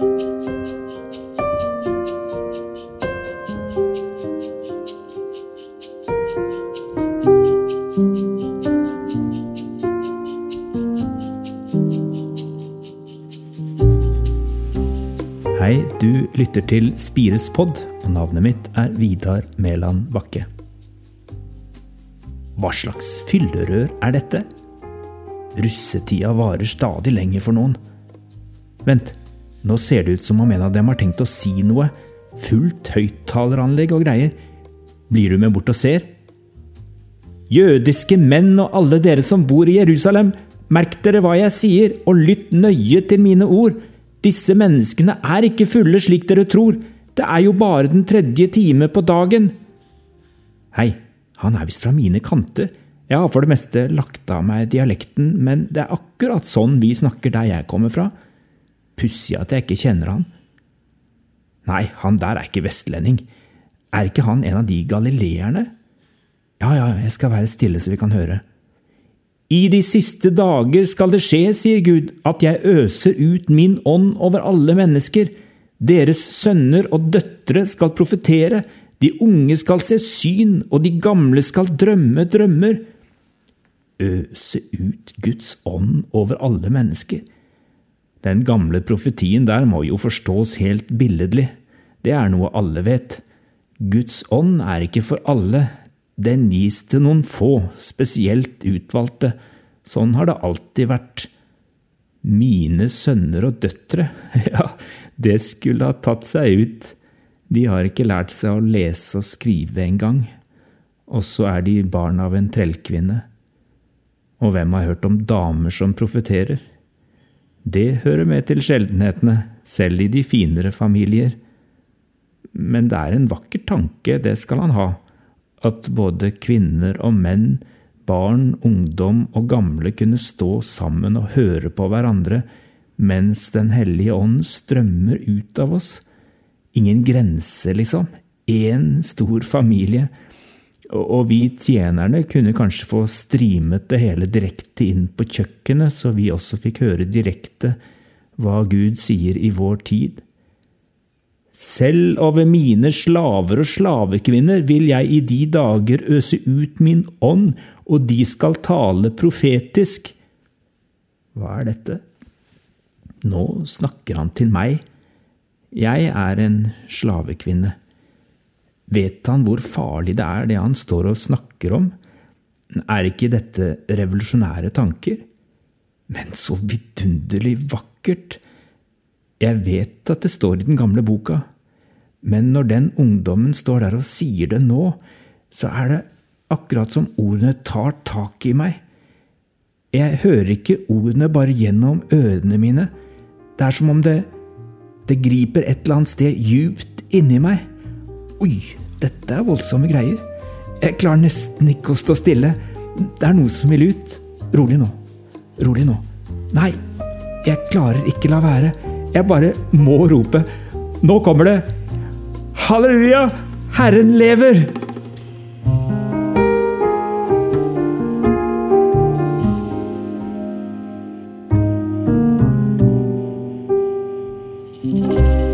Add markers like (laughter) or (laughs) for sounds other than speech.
Hei, du lytter til Spires pod, og navnet mitt er Vidar Mæland Bakke. Hva slags fyllerør er dette? Russetida varer stadig lenger for noen. Vent, nå ser det ut som om en av dem har tenkt å si noe. Fullt høyttaleranlegg og greier. Blir du med bort og ser? Jødiske menn og alle dere som bor i Jerusalem, merk dere hva jeg sier, og lytt nøye til mine ord. Disse menneskene er ikke fulle slik dere tror, det er jo bare den tredje time på dagen. Hei, han er visst fra mine kanter, jeg har for det meste lagt av meg dialekten, men det er akkurat sånn vi snakker der jeg kommer fra. Pussig at jeg ikke kjenner han. Nei, han der er ikke vestlending. Er ikke han en av de galileerne? Ja, ja, jeg skal være stille så vi kan høre. I de siste dager skal det skje, sier Gud, at jeg øser ut min ånd over alle mennesker. Deres sønner og døtre skal profetere, de unge skal se syn, og de gamle skal drømme drømmer. Øse ut Guds ånd over alle mennesker. Den gamle profetien der må jo forstås helt billedlig. Det er noe alle vet. Guds ånd er ikke for alle, den gis til noen få, spesielt utvalgte. Sånn har det alltid vært. Mine sønner og døtre, (laughs) ja, det skulle ha tatt seg ut. De har ikke lært seg å lese og skrive engang. Og så er de barn av en trellkvinne. Og hvem har hørt om damer som profeterer? Det hører med til sjeldenhetene, selv i de finere familier. Men det er en vakker tanke, det skal han ha at både kvinner og menn, barn, ungdom og gamle kunne stå sammen og høre på hverandre mens Den hellige ånd strømmer ut av oss. Ingen grense, liksom. Én stor familie. Og vi tjenerne kunne kanskje få streamet det hele direkte inn på kjøkkenet, så vi også fikk høre direkte hva Gud sier i vår tid. Selv over mine slaver og slavekvinner vil jeg i de dager øse ut min ånd, og de skal tale profetisk. Hva er dette? Nå snakker han til meg. Jeg er en slavekvinne. Vet han hvor farlig det er, det han står og snakker om? Er ikke dette revolusjonære tanker? Men så vidunderlig vakkert! Jeg vet at det står i den gamle boka, men når den ungdommen står der og sier det nå, så er det akkurat som ordene tar tak i meg. Jeg hører ikke ordene bare gjennom ørene mine. Det er som om det, det griper et eller annet sted djupt inni meg. Oi, dette er voldsomme greier. Jeg klarer nesten ikke å stå stille. Det er noe som vil ut. Rolig nå. Rolig nå. Nei, jeg klarer ikke la være. Jeg bare må rope. Nå kommer det! Halleluja! Herren lever! thank